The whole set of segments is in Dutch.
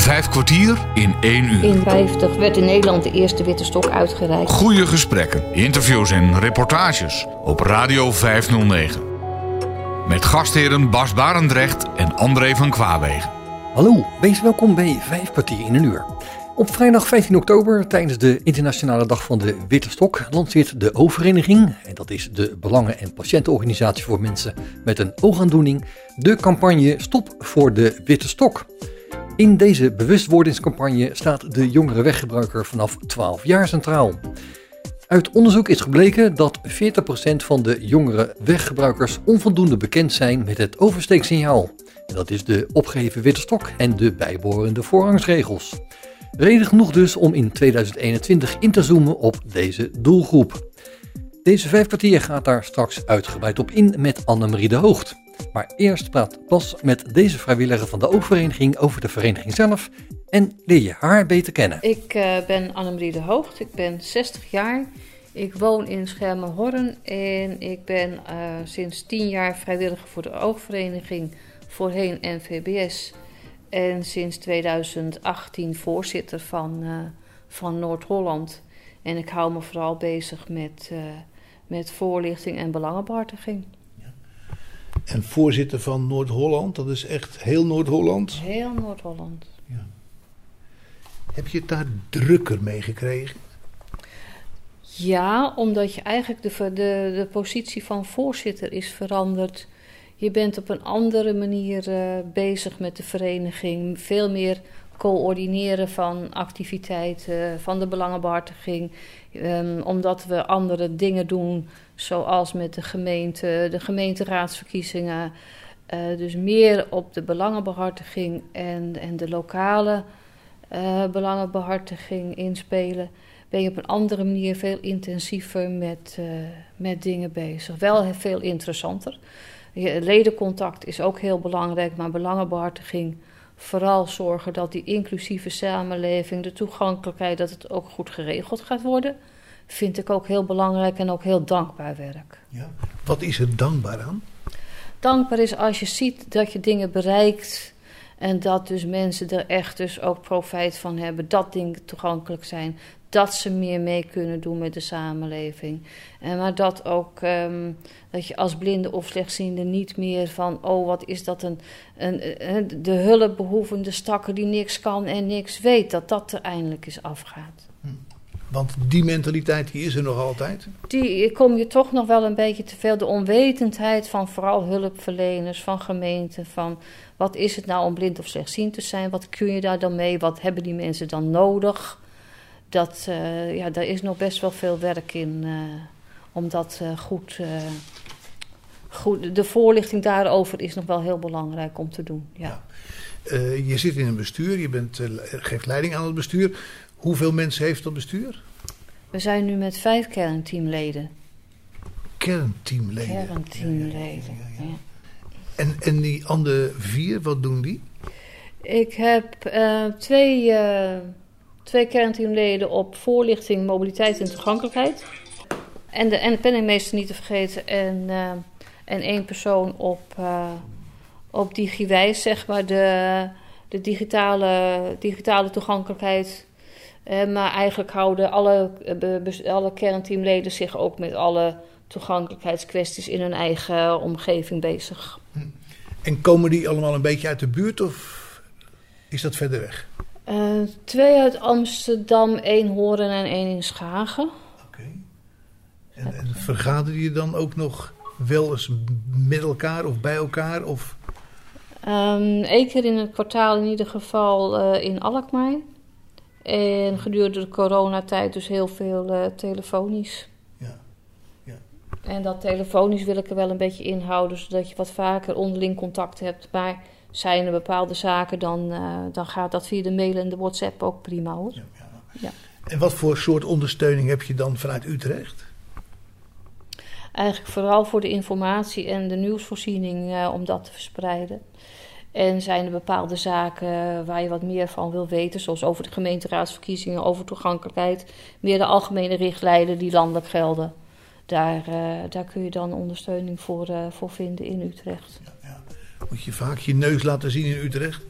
Vijf kwartier in één uur. In 50 werd in Nederland de eerste witte stok uitgereikt. Goede gesprekken, interviews en reportages op Radio 509. Met gastheren Bas Barendrecht en André van Kwaabegen. Hallo, wees welkom bij Vijf kwartier in een uur. Op vrijdag 15 oktober, tijdens de Internationale Dag van de Witte Stok, lanceert de O-vereniging, en dat is de belangen- en patiëntenorganisatie voor mensen met een oogaandoening, de campagne Stop voor de Witte Stok. In deze bewustwordingscampagne staat de jongere weggebruiker vanaf 12 jaar centraal. Uit onderzoek is gebleken dat 40% van de jongere weggebruikers onvoldoende bekend zijn met het oversteeksignaal. En dat is de opgeheven witte stok en de bijbehorende voorrangsregels. Reden genoeg dus om in 2021 in te zoomen op deze doelgroep. Deze vijf kwartier gaat daar straks uitgebreid op in met Annemarie de Hoogt. Maar eerst praat Bas met deze vrijwilliger van de Oogvereniging over de vereniging zelf en leer je haar beter kennen. Ik uh, ben Annemarie de Hoogt, ik ben 60 jaar. Ik woon in Schermenhorn en ik ben uh, sinds 10 jaar vrijwilliger voor de Oogvereniging, voorheen NVBS. En sinds 2018 voorzitter van, uh, van Noord-Holland. En ik hou me vooral bezig met, met voorlichting en belangenbehartiging. En voorzitter van Noord-Holland, dat is echt heel Noord-Holland? Heel Noord-Holland. Ja. Heb je het daar drukker mee gekregen? Ja, omdat je eigenlijk de, de, de positie van voorzitter is veranderd. Je bent op een andere manier uh, bezig met de vereniging. Veel meer coördineren van activiteiten, van de belangenbehartiging. Um, omdat we andere dingen doen, zoals met de gemeente, de gemeenteraadsverkiezingen. Uh, dus meer op de belangenbehartiging en, en de lokale uh, belangenbehartiging inspelen. Ben je op een andere manier veel intensiever met, uh, met dingen bezig. Wel veel interessanter. Ledencontact is ook heel belangrijk, maar belangenbehartiging vooral zorgen dat die inclusieve samenleving, de toegankelijkheid, dat het ook goed geregeld gaat worden. Vind ik ook heel belangrijk en ook heel dankbaar werk. Ja. Wat is er dankbaar aan? Dankbaar is als je ziet dat je dingen bereikt en dat dus mensen er echt dus ook profijt van hebben, dat dingen toegankelijk zijn, dat ze meer mee kunnen doen met de samenleving. En maar dat ook um, dat je als blinde of slechtziende niet meer van oh wat is dat een, een, een de hulpbehoevende stakker die niks kan en niks weet, dat dat er eindelijk eens afgaat. Hm. Want die mentaliteit die is er nog altijd? Die kom je toch nog wel een beetje te veel. De onwetendheid van vooral hulpverleners, van gemeenten. Van wat is het nou om blind of slechtziend te zijn? Wat kun je daar dan mee? Wat hebben die mensen dan nodig? Dat, uh, ja, daar is nog best wel veel werk in uh, om dat uh, goed, goed. De voorlichting daarover is nog wel heel belangrijk om te doen. Ja. ja. je zit in een bestuur, je bent, geeft leiding aan het bestuur. Hoeveel mensen heeft dat bestuur? We zijn nu met vijf kernteamleden. Kernteamleden? Kernteamleden, ja. ja, ja en, en die andere vier, wat doen die? Ik heb uh, twee, uh, twee kernteamleden op voorlichting, mobiliteit en toegankelijkheid. En de, en de penningmeester niet te vergeten. En, uh, en één persoon op, op DigiWijs, zeg maar, de, de digitale, digitale toegankelijkheid. maar eigenlijk houden alle, alle kernteamleden zich ook met alle toegankelijkheidskwesties in hun eigen omgeving bezig. En komen die allemaal een beetje uit de buurt of is dat verder weg? Uh, twee uit Amsterdam, één Horen en één in Schagen. Oké. Okay. En, en vergaderen je dan ook nog wel eens met elkaar of bij elkaar? Of? Um, Eén keer in het kwartaal in ieder geval uh, in Alkmaar. En gedurende de coronatijd dus heel veel uh, telefonisch. En dat telefonisch wil ik er wel een beetje inhouden, zodat je wat vaker onderling contact hebt. Maar zijn er bepaalde zaken, dan, uh, dan gaat dat via de mail en de WhatsApp ook prima hoor. Ja, ja. Ja. En wat voor soort ondersteuning heb je dan vanuit Utrecht? Eigenlijk vooral voor de informatie en de nieuwsvoorziening uh, om dat te verspreiden. En zijn er bepaalde zaken waar je wat meer van wil weten, zoals over de gemeenteraadsverkiezingen, over toegankelijkheid, meer de algemene richtlijnen die landelijk gelden daar, uh, daar kun je dan ondersteuning voor, uh, voor vinden in Utrecht. Ja, ja. Moet je vaak je neus laten zien in Utrecht?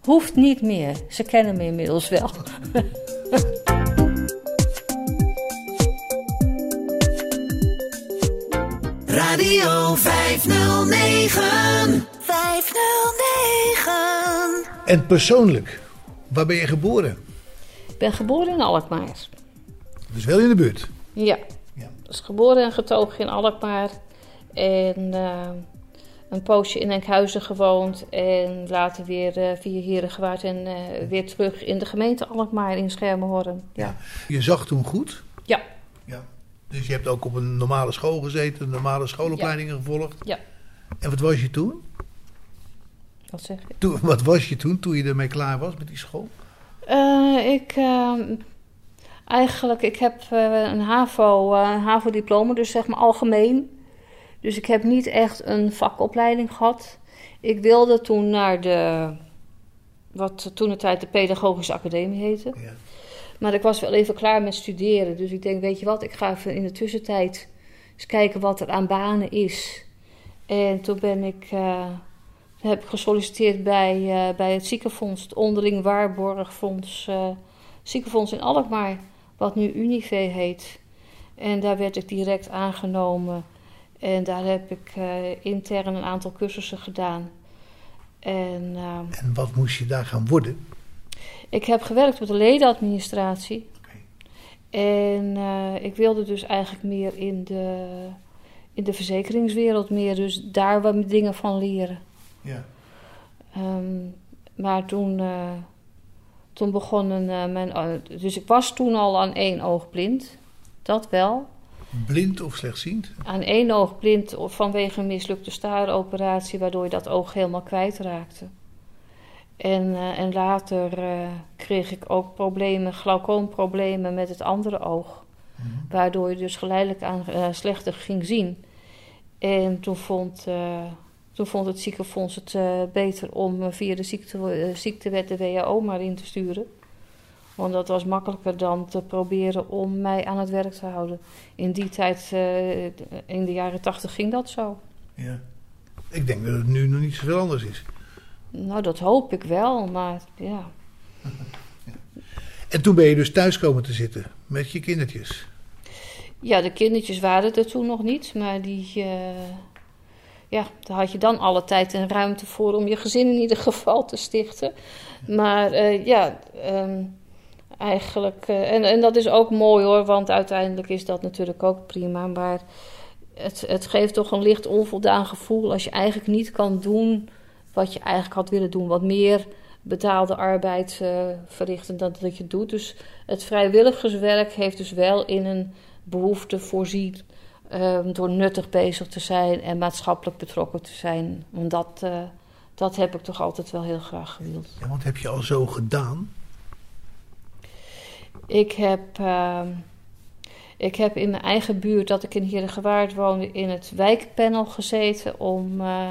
Hoeft niet meer. Ze kennen me inmiddels wel. Radio 509. 509. En persoonlijk, waar ben je geboren? Ik ben geboren in Alkmaar. Dus wel in de buurt. Ja. Dus geboren en getogen in Alkmaar. En eh, een poosje in Enkhuizen gewoond. En later weer eh, via Herengewaard en eh, weer terug in de gemeente Alkmaar in Schermenhorn. Ja. Je zag toen goed. Ja. Ja. Dus je hebt ook op een normale school gezeten, normale schoolopleidingen gevolgd. Ja. En wat was je toen? Wat zeg je? toen? Wat was je toen, toen je ermee klaar was met die school? Eh, ik, eigenlijk, ik heb eh, een HAVO, eh, een HAVO-diploma, dus zeg maar algemeen. Dus ik heb niet echt een vakopleiding gehad. Ik wilde toen naar de, wat toen de tijd de Pedagogische Academie heette. Ja. Maar ik was wel even klaar met studeren. Dus ik denk, weet je wat, ik ga even in de tussentijd eens kijken wat er aan banen is. En toen ben ik, eh, heb ik gesolliciteerd bij, bij het ziekenfonds, het onderling waarborgfonds, ziekenfonds in Alkmaar, wat nu Unive heet. En daar werd ik direct aangenomen. En daar heb ik eh, intern een aantal cursussen gedaan. En eh, En wat moest je daar gaan worden? ik heb gewerkt op de ledenadministratie. En eh, ik wilde dus eigenlijk meer in de, in de verzekeringswereld meer. Dus daar wat dingen van leren. Ja. Ehm, maar toen, eh, toen begon een, eh, mijn... eh, dus ik was toen al aan één oog blind. Dat wel. Blind of slechtziend? Aan één oog blind vanwege een mislukte staaroperatie... waardoor je dat oog helemaal kwijtraakte. En, eh, en later kreeg ik ook problemen, glaucoomproblemen met het andere oog. Waardoor je dus geleidelijk aan slechter ging zien. En toen vond, toen vond het ziekenfonds het eh, beter om eh, via de ziekte, eh, ziektewet de WHO maar in te sturen. Want dat was makkelijker dan te proberen om mij aan het werk te houden. In die tijd, in de jaren tachtig, ging dat zo. Ja. Ik denk dat het nu nog niet zoveel anders is. Nou, dat hoop ik wel, maar ja. En toen ben je dus thuis komen te zitten met je kindertjes. Ja, de kindertjes waren er toen nog niet, maar die. Ja, daar had je dan alle tijd en ruimte voor om je gezin in ieder geval te stichten. Maar eh, ja, ehm, eigenlijk. eh, en, en dat is ook mooi hoor, want uiteindelijk is dat natuurlijk ook prima. Maar het, het geeft toch een licht onvoldaan gevoel als je eigenlijk niet kan doen wat je eigenlijk had willen doen. Wat meer betaalde arbeid eh, verrichten dan dat je doet. Dus het vrijwilligerswerk heeft dus wel in een behoefte voorzien ehm, door nuttig bezig te zijn en maatschappelijk betrokken te zijn. Want dat, eh, dat heb ik toch altijd wel heel graag gewild. Ja, want heb je al zo gedaan? Ik heb, ehm, ik heb in mijn eigen buurt, dat ik in Herengewaard woonde, in het wijkpanel gezeten om, eh,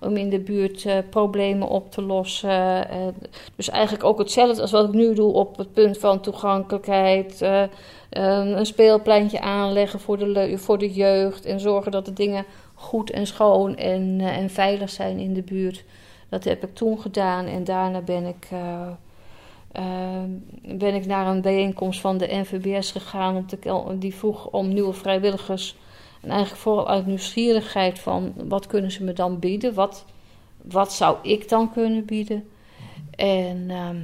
om in de buurt eh, problemen op te lossen. En dus eigenlijk ook hetzelfde als wat ik nu doe op het punt van toegankelijkheid. eh, een een speelpleintje aanleggen voor de, voor de jeugd en zorgen dat de dingen goed en schoon en, eh, en veilig zijn in de buurt. Dat heb ik toen gedaan en daarna ben ik... eh, uh, ben ik naar een bijeenkomst van de NVBS gegaan. Om te, die vroeg om nieuwe vrijwilligers. En eigenlijk vooral uit nieuwsgierigheid van wat kunnen ze me dan bieden? Wat, wat zou ik dan kunnen bieden? En, ehm,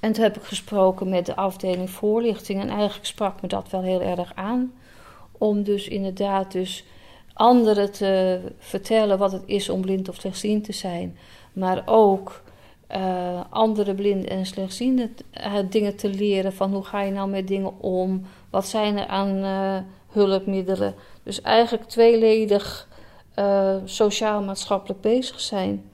en toen heb ik gesproken met de afdeling voorlichting. En eigenlijk sprak me dat wel heel erg aan. Om dus inderdaad dus anderen te vertellen wat het is om blind of slechtziend te zijn. Maar ook eh, andere blinden en slechtzienden uh, dingen te leren. Van hoe ga je nou met dingen om? Wat zijn er aan uh, hulpmiddelen? Dus eigenlijk tweeledig uh, sociaal-maatschappelijk bezig zijn.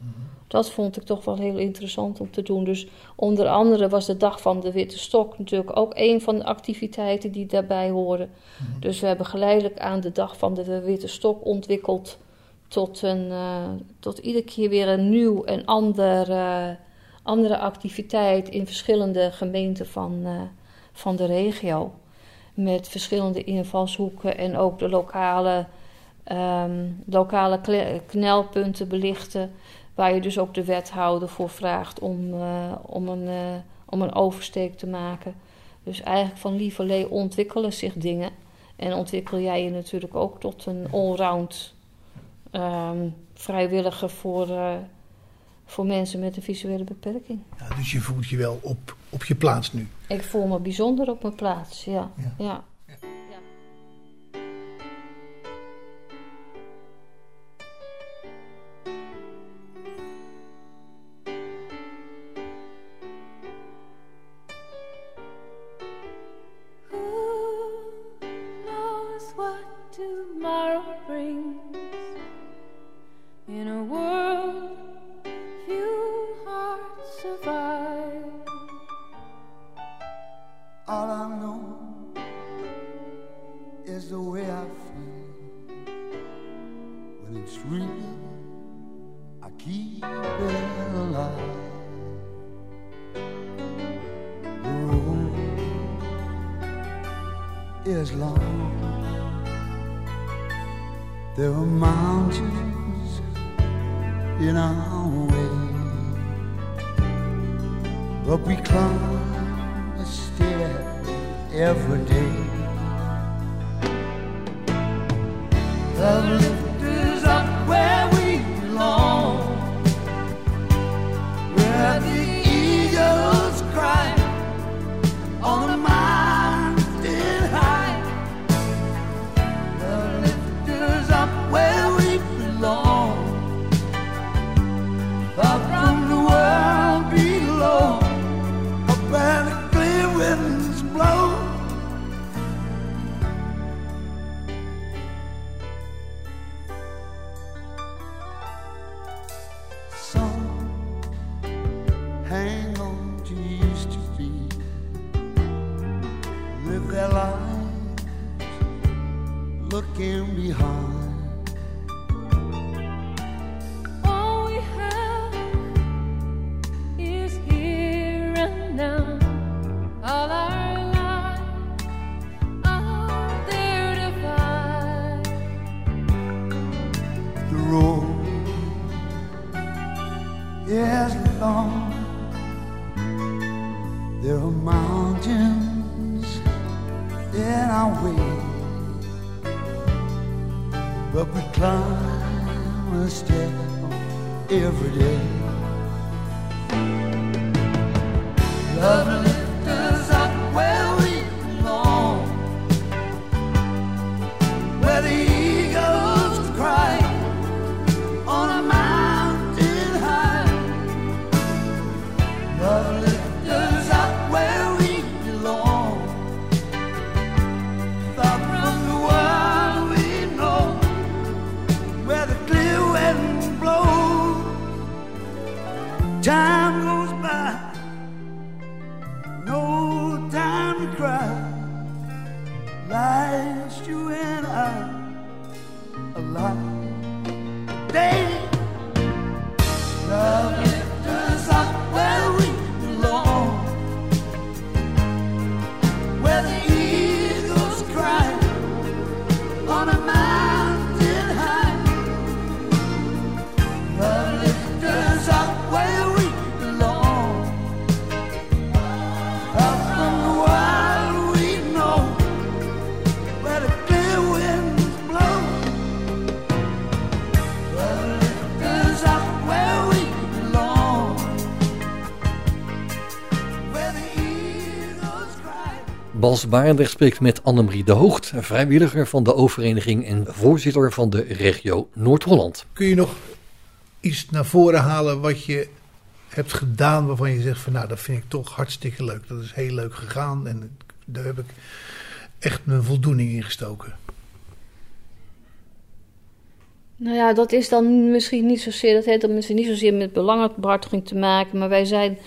Dat vond ik toch wel heel interessant om te doen. Dus onder andere was de Dag van de Witte Stok natuurlijk ook een van de activiteiten die daarbij horen. Mm-hmm. Dus we hebben geleidelijk aan de Dag van de Witte Stok ontwikkeld tot, een, uh, tot iedere keer weer een nieuw en ander, uh, andere activiteit in verschillende gemeenten van, van de regio. Met verschillende invalshoeken en ook de lokale, um, lokale knelpunten belichten. Waar je dus ook de wethouder voor vraagt om, eh, om, een, uh, om een oversteek te maken. Dus eigenlijk van lieverlee ontwikkelen zich dingen. En ontwikkel jij je natuurlijk ook tot een allround um, vrijwilliger voor, uh, voor mensen met een visuele beperking. Ja, dus je voelt je wel op, op je plaats nu? Ik voel me bijzonder op mijn plaats, ja. ja. ja. There are mountains in our way, but we climb a step every day. Love Barendrecht spreekt met Annemarie de Hoogt, vrijwilliger van de overeniging en voorzitter van de regio Noord-Holland. Kun je nog iets naar voren halen wat je hebt gedaan waarvan je zegt van nou dat vind ik toch hartstikke leuk. Dat is heel leuk gegaan en daar heb ik echt mijn voldoening in gestoken. Nou ja, dat is dan misschien niet zozeer, dat heeft dan misschien niet zozeer met belangenbehartiging te maken, maar wij zijn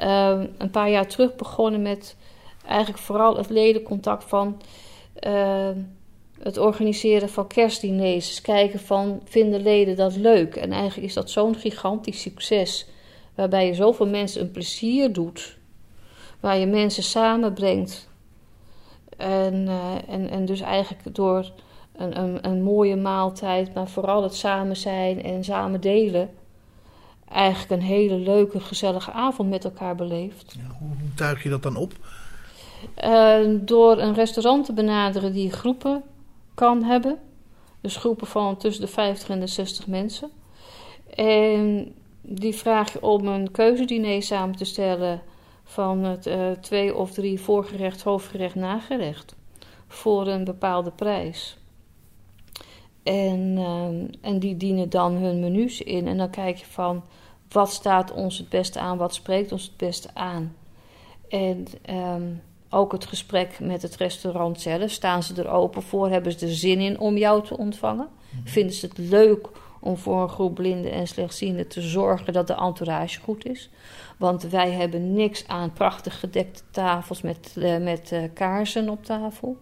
uh, een paar jaar terug begonnen met eigenlijk vooral het ledencontact van uh, het organiseren van kerstdiners. Dus kijken van, vinden leden dat leuk? En eigenlijk is dat zo'n gigantisch succes. Waarbij je zoveel mensen een plezier doet. Waar je mensen samenbrengt. En, uh, en, en dus eigenlijk door een, een, een mooie maaltijd, maar vooral het samen zijn en samen delen eigenlijk een hele leuke, gezellige avond met elkaar beleefd. Ja, hoe tuig je dat dan op? Eh, door een restaurant te benaderen die groepen kan hebben. Dus groepen van tussen de 50 en de 60 mensen. En die vraag je om een keuzediner samen te stellen van het, eh, twee of drie voorgerecht, hoofdgerecht, nagerecht. Voor een bepaalde prijs. En, eh, en die dienen dan hun menus in. En dan kijk je van wat staat ons het beste aan, wat spreekt ons het beste aan. En ehm, ook het gesprek met het restaurant zelf. Staan ze er open voor? Hebben ze er zin in om jou te ontvangen? Vinden ze het leuk om voor een groep blinden en slechtzienden te zorgen dat de entourage goed is? Want wij hebben niks aan prachtig gedekte tafels met, eh, met eh, kaarsen op tafel.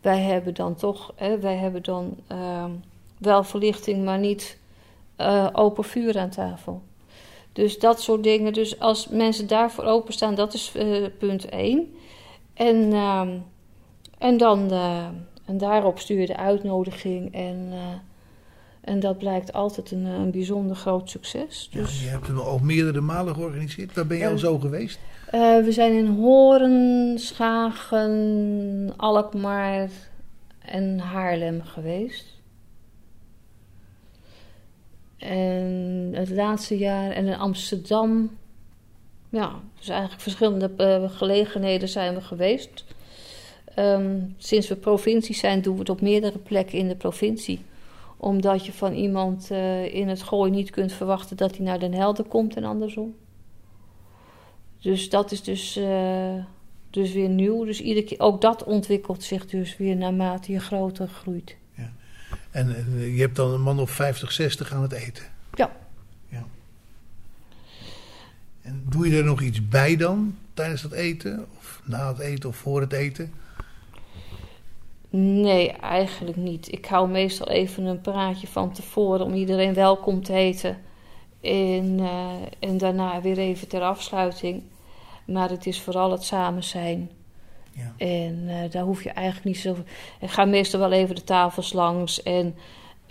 Wij hebben dan toch, hè, wij hebben dan ehm, wel verlichting, maar niet eh, open vuur aan tafel. Dus dat soort dingen. Dus als mensen daarvoor openstaan, dat is punt 1. En, ehm, en dan eh, en daarop stuur je de uitnodiging. En, eh, en dat blijkt altijd een, een bijzonder groot succes. Ja, Dus, je hebt hem al meerdere malen georganiseerd. Waar ben je al zo geweest? eh, we zijn in Horen, Schagen, Alkmaar en Haarlem geweest. En het laatste jaar en in Amsterdam. Ja, dus eigenlijk verschillende eh, gelegenheden zijn we geweest. Ehm, sinds we provincie zijn, doen we het op meerdere plekken in de provincie. Omdat je van iemand eh, in het gooi niet kunt verwachten dat hij naar Den Helder komt en andersom. Dus dat is dus, eh, dus weer nieuw. Dus iedere keer, ook dat ontwikkelt zich dus weer naarmate je groter groeit. En eh, je hebt dan een man of 50, 60 aan het eten. Ja. ja. En doe je er nog iets bij dan tijdens het eten? Of na het eten of voor het eten? Nee, eigenlijk niet. Ik hou meestal even een praatje van tevoren om iedereen welkom te heten. En, eh, en daarna weer even ter afsluiting. Maar het is vooral het samen zijn. Ja. En eh, daar hoef je eigenlijk niet zo. Ik ga meestal wel even de tafels langs. En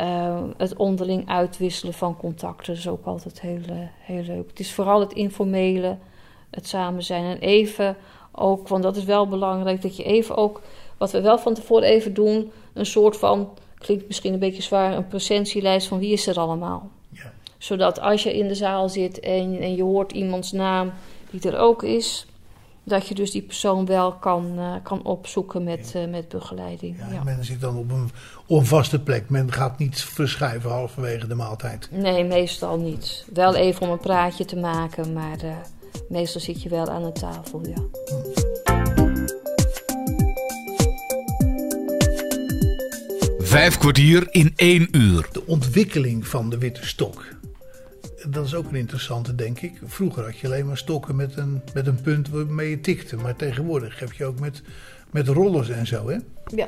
eh, het onderling uitwisselen van contacten is ook altijd heel, eh, heel leuk. Het is vooral het informele, het samen zijn. En even ook, want dat is wel belangrijk, dat je even ook. Wat we wel van tevoren even doen, een soort van. Klinkt misschien een beetje zwaar, een presentielijst van wie is er allemaal. Ja. Zodat als je in de zaal zit en, en je hoort iemands naam die er ook is, dat je dus die persoon wel kan, eh, kan opzoeken met, eh, met begeleiding. Ja, Ja. Men zit dan op een onvaste plek. Men gaat niet verschuiven halverwege de maaltijd. Nee, meestal niet. Wel even om een praatje te maken, maar eh, meestal zit je wel aan de tafel, ja. Vijf kwartier in één uur. De ontwikkeling van de witte stok. Dat is ook een interessante, denk ik. Vroeger had je alleen maar stokken met een, met een punt waarmee je tikte. Maar tegenwoordig heb je ook met, met rollers en zo, hè? Ja.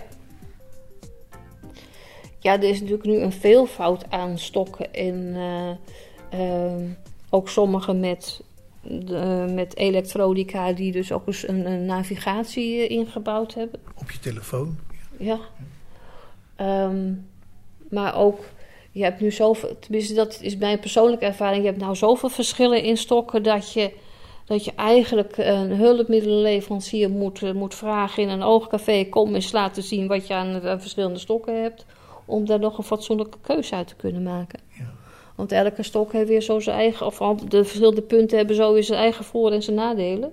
Ja, er is natuurlijk nu een veelvoud aan stokken en eh, ehm, ook sommige met, de- met elektrodica die dus ook eens een, een navigatie eh, ingebouwd hebben. Op je telefoon. Ja. Ehm, maar ook, je hebt nu zoveel, tenminste dat is mijn persoonlijke ervaring, je hebt nou zoveel verschillen in stokken dat je, dat je eigenlijk een hulpmiddelenleverancier moet, eh, moet vragen in een oogcafé, kom eens laten zien wat je aan, aan verschillende stokken hebt, om daar nog een fatsoenlijke keuze uit te kunnen maken. Ja. Want elke stok heeft weer zo zijn eigen, of de verschillende punten hebben zo weer zijn eigen voor- en zijn nadelen.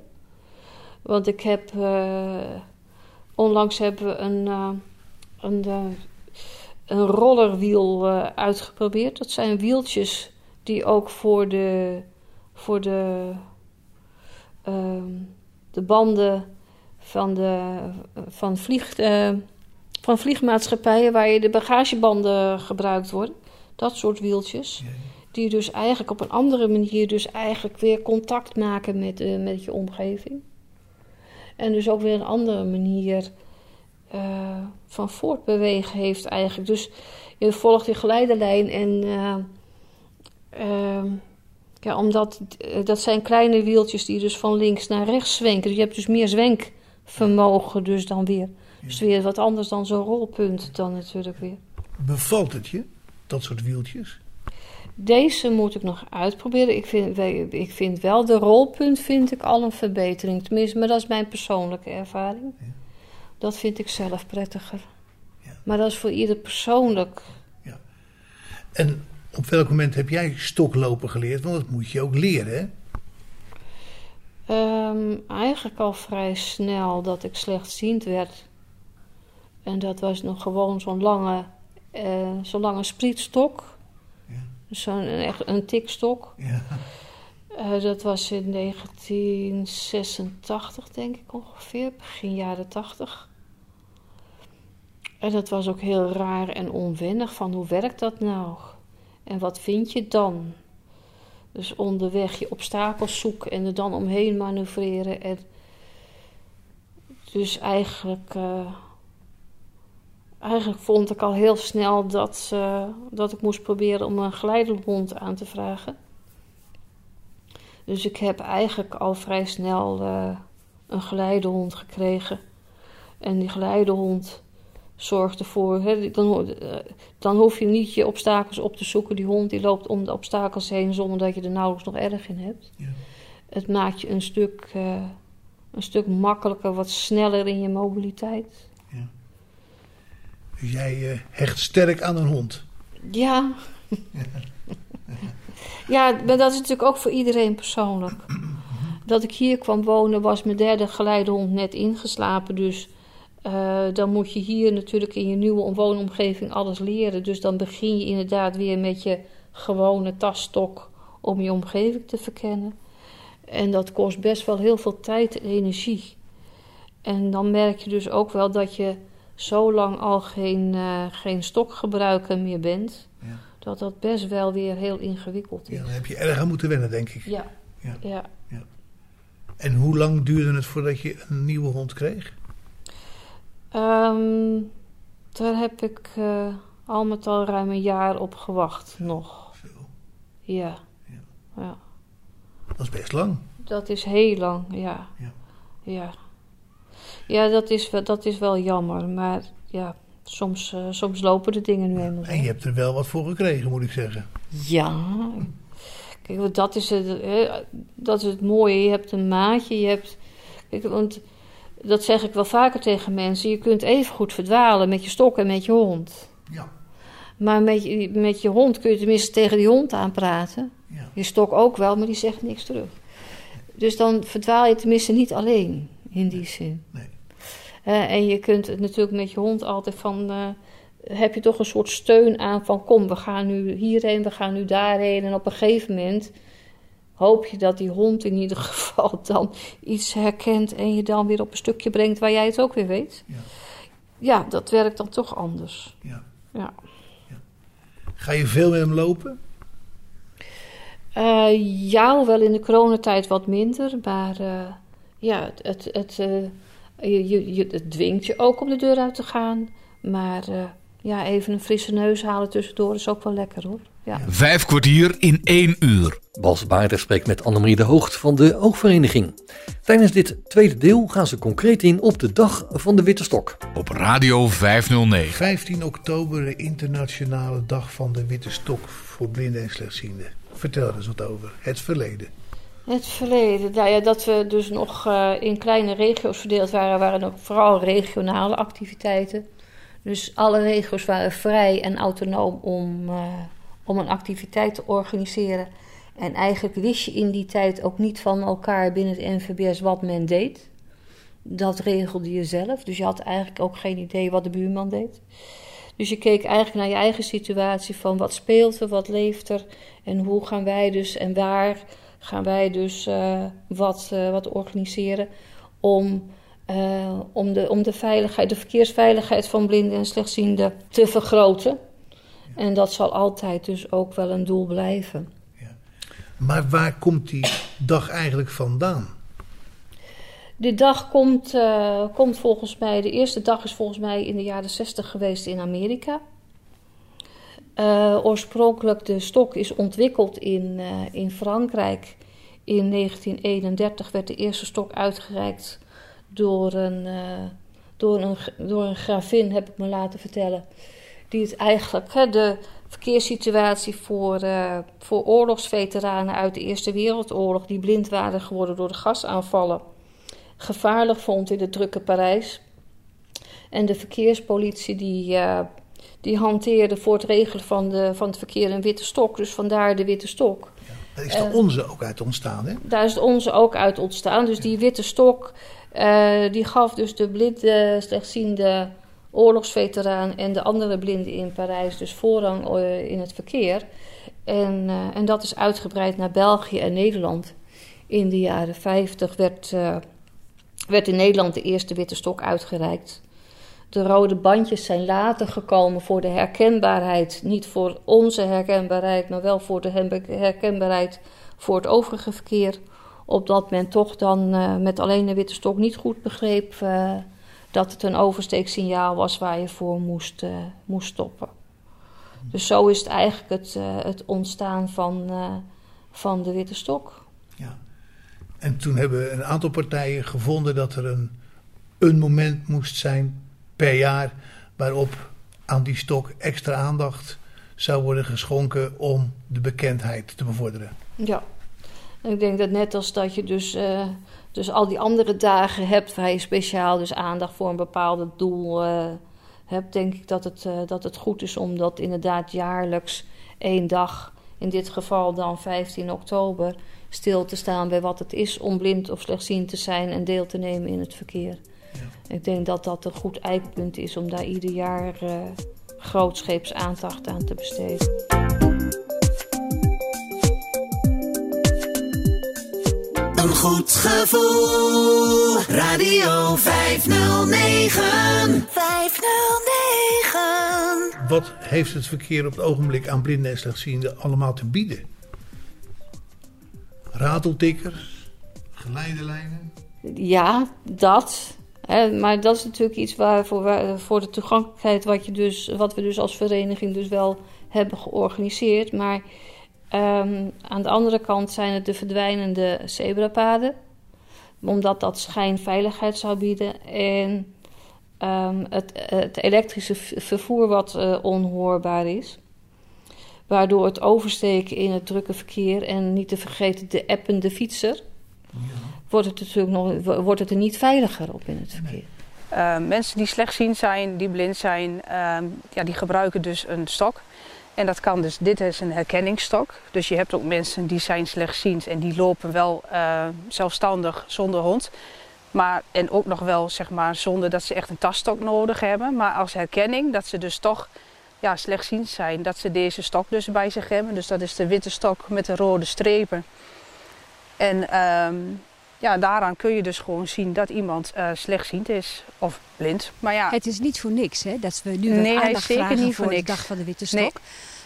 Want ik heb, eh, onlangs hebben we een, eh, een, een rollerwiel eh, uitgeprobeerd. Dat zijn wieltjes die ook voor de, voor de, ehm, de banden van, de, van, vlieg, eh, van vliegmaatschappijen waar je de bagagebanden gebruikt worden. Dat soort wieltjes. Die dus eigenlijk op een andere manier dus eigenlijk weer contact maken met, eh, met je omgeving. En dus ook weer een andere manier eh, van voortbewegen heeft eigenlijk. Dus je volgt je geleidelijn en eh, ehm, ja, omdat eh, dat zijn kleine wieltjes die dus van links naar rechts zwenken. Dus je hebt dus meer zwenkvermogen dus dan weer. Dus weer wat anders dan zo'n rolpunt dan natuurlijk weer. Bevalt het je, dat soort wieltjes? Deze moet ik nog uitproberen. Ik vind, ik vind wel de rolpunt vind ik al een verbetering. Tenminste, maar dat is mijn persoonlijke ervaring. Ja. Dat vind ik zelf prettiger. Ja. Maar dat is voor ieder persoonlijk. En op welk moment heb jij stoklopen geleerd? Want dat moet je ook leren, hè? Ehm, eigenlijk al vrij snel dat ik slechtziend werd. En dat was nog gewoon zo'n lange, eh, zo'n lange sprietstok. Ja. Zo'n echt een tikstok. Ja. Eh, dat was in 1986, denk ik ongeveer, begin jaren 80. En dat was ook heel raar en onwennig van hoe werkt dat nou? En wat vind je dan? Dus onderweg je obstakels zoeken en er dan omheen manoeuvreren. En dus eigenlijk, eh, eigenlijk vond ik al heel snel dat, eh, dat ik moest proberen om een geleidehond aan te vragen. Dus ik heb eigenlijk al vrij snel eh, een geleidehond gekregen. En die geleidehond zorgt ervoor. Hè, dan, eh, dan hoef je niet je obstakels op te zoeken. Die hond die loopt om de obstakels heen zonder dat je er nauwelijks nog erg in hebt. Ja. Het maakt je een stuk, eh, een stuk makkelijker, wat sneller in je mobiliteit. Dus jij eh, hecht sterk aan een hond. Ja. ja, maar dat is natuurlijk ook voor iedereen persoonlijk. Dat ik hier kwam wonen was mijn derde geleidehond net ingeslapen. Dus eh, dan moet je hier natuurlijk in je nieuwe woonomgeving alles leren. Dus dan begin je inderdaad weer met je gewone tasstok om je omgeving te verkennen. En dat kost best wel heel veel tijd en energie. En dan merk je dus ook wel dat je zo lang al geen, eh, geen stokgebruiker meer bent. Ja. Dat dat best wel weer heel ingewikkeld is. Ja, daar heb je erg aan moeten wennen, denk ik. Ja. Ja. ja. En hoe lang duurde het voordat je een nieuwe hond kreeg? Ehm, daar heb ik eh, al met al ruim een jaar op gewacht nog. Ja. Ja. ja. Dat is best lang. Dat is heel lang, ja. Ja. Ja, ja dat, is, wel- dat is wel jammer. Maar ja, soms, eh, soms lopen de dingen nu eenmaal. En je hebt er wel wat voor gekregen, moet ik zeggen. Ja. Kijk, dat is, het, hè, dat is het mooie. Je hebt een maatje, je hebt... Kijk, want dat zeg ik wel vaker tegen mensen. Je kunt even goed verdwalen met je stok en met je hond. Ja. Maar met je, met je hond kun je tenminste tegen die hond aanpraten. Ja. Je stok ook wel, maar die zegt niks terug. Dus dan verdwaal je tenminste niet alleen, in die zin. Nee. Eh, en je kunt het natuurlijk met je hond altijd van... eh, heb je toch een soort steun aan van... kom, we gaan nu hierheen, we gaan nu daarheen. En op een gegeven moment hoop je dat die hond in ieder geval dan iets herkent... en je dan weer op een stukje brengt waar jij het ook weer weet. Ja. Ja, dat werkt dan toch anders. Ja. Ja. Ga je veel met hem lopen? Eh, ja, hoewel in de coronatijd wat minder. Maar eh, ja, het, het, eh, je, je, je- het dwingt je ook om de deur uit te gaan. Maar ja, even een frisse neus halen tussendoor is ook wel lekker hoor. Ja. Vijf kwartier in één uur. Bas Baarder spreekt met Annemarie de Hoogt van de Oogvereniging. Tijdens dit tweede deel gaan ze concreet in op de dag van de Witte Stok. Op Radio 509. 15 oktober, de internationale dag van de witte stok voor blinden en slechtzienden. Vertel er eens wat over. Het verleden. Het verleden, nou ja, dat we dus nog eh, in kleine regio's verdeeld waren, waren ook vooral regionale activiteiten. Dus alle regio's waren vrij en autonoom om, eh, om een activiteit te organiseren. En eigenlijk wist je in die tijd ook niet van elkaar binnen het NVBS wat men deed. Dat regelde je zelf, dus je had eigenlijk ook geen idee wat de buurman deed. Dus je keek eigenlijk naar je eigen situatie van wat speelt er, wat leeft er en hoe gaan wij dus en waar gaan wij dus eh, wat, eh, wat organiseren om, eh, om, de, om de veiligheid, de verkeersveiligheid van blinden en slechtzienden te vergroten. En dat zal altijd dus ook wel een doel blijven. Maar waar komt die dag eigenlijk vandaan? De dag komt, eh, komt volgens mij, de eerste dag is volgens mij in de jaren 60 geweest in Amerika. Eh, oorspronkelijk de stok is ontwikkeld in, eh, in Frankrijk. In 1931 werd de eerste stok uitgereikt door een, door een, door een gravin, heb ik me laten vertellen. Die het eigenlijk, hè, de, verkeerssituatie voor, uh, voor oorlogsveteranen uit de Eerste Wereldoorlog die blind waren geworden door de gasaanvallen gevaarlijk vond in het drukke Parijs. En de verkeerspolitie die, uh, die hanteerde voor het regelen van, de, van het verkeer een witte stok. Dus vandaar de witte stok. Ja, daar is de uh, onze ook uit ontstaan, hè? Daar is de onze ook uit ontstaan. Dus die witte stok die gaf dus de blinde, slechtziende oorlogsveteraan en de andere blinden in Parijs dus voorrang in het verkeer. En, en dat is uitgebreid naar België en Nederland. In de jaren 50 werd werd in Nederland de eerste witte stok uitgereikt. De rode bandjes zijn later gekomen voor de herkenbaarheid. Niet voor onze herkenbaarheid, maar wel voor de herkenbaarheid voor het overige verkeer. Opdat men toch dan met alleen de witte stok niet goed begreep dat het een oversteeksignaal was waar je voor moest, uh, moest stoppen. Dus zo is het eigenlijk het, het ontstaan van, van de witte stok. Ja. En toen hebben een aantal partijen gevonden dat er een, een moment moest zijn per jaar waarop aan die stok extra aandacht zou worden geschonken om de bekendheid te bevorderen. Ja, ik denk dat net als dat je dus, dus al die andere dagen hebt waar je speciaal dus aandacht voor een bepaald doel uh, hebt, denk ik dat het, uh, dat het goed is om dat inderdaad jaarlijks één dag, in dit geval dan 15 oktober, stil te staan bij wat het is om blind of slechtziend te zijn en deel te nemen in het verkeer. Ja. Ik denk dat dat een goed eikpunt is om daar ieder jaar uh, grootscheeps aandacht aan te besteden. Een goed gevoel. Radio 509. 509. Wat heeft het verkeer op het ogenblik aan blinden en slechtzienden allemaal te bieden? Rateltikkers, geleidelijnen? Ja, dat. Hè, maar dat is natuurlijk iets waar voor, voor de toegankelijkheid wat, je dus, wat we dus als vereniging dus wel hebben georganiseerd. Maar um, aan de andere kant zijn het de verdwijnende zebrapaden. Omdat dat schijnveiligheid zou bieden. En um, het, het, elektrische vervoer wat uh, onhoorbaar is. Waardoor het oversteken in het drukke verkeer en niet te vergeten de appende fietser, ja. wordt, het natuurlijk nog, wordt het er niet veiliger op in het verkeer. Uh, mensen die slechtziend zijn, die blind zijn, uh, ja, die gebruiken dus een stok. En dat kan dus, dit is een herkenningsstok. Dus je hebt ook mensen die zijn slechtziend en die lopen wel uh, zelfstandig zonder hond. Maar, en ook nog wel zeg maar, zonder dat ze echt een tasstok nodig hebben. Maar als herkenning, dat ze dus toch ja, slechtziend zijn, dat ze deze stok dus bij zich hebben. Dus dat is de witte stok met de rode strepen. En um, ja, daaraan kun je dus gewoon zien dat iemand uh, slechtziend is of blind. Maar ja, het is niet voor niks hè, dat we nu nee, aandacht zeker vragen niet voor, voor de dag van de witte stok. Nee.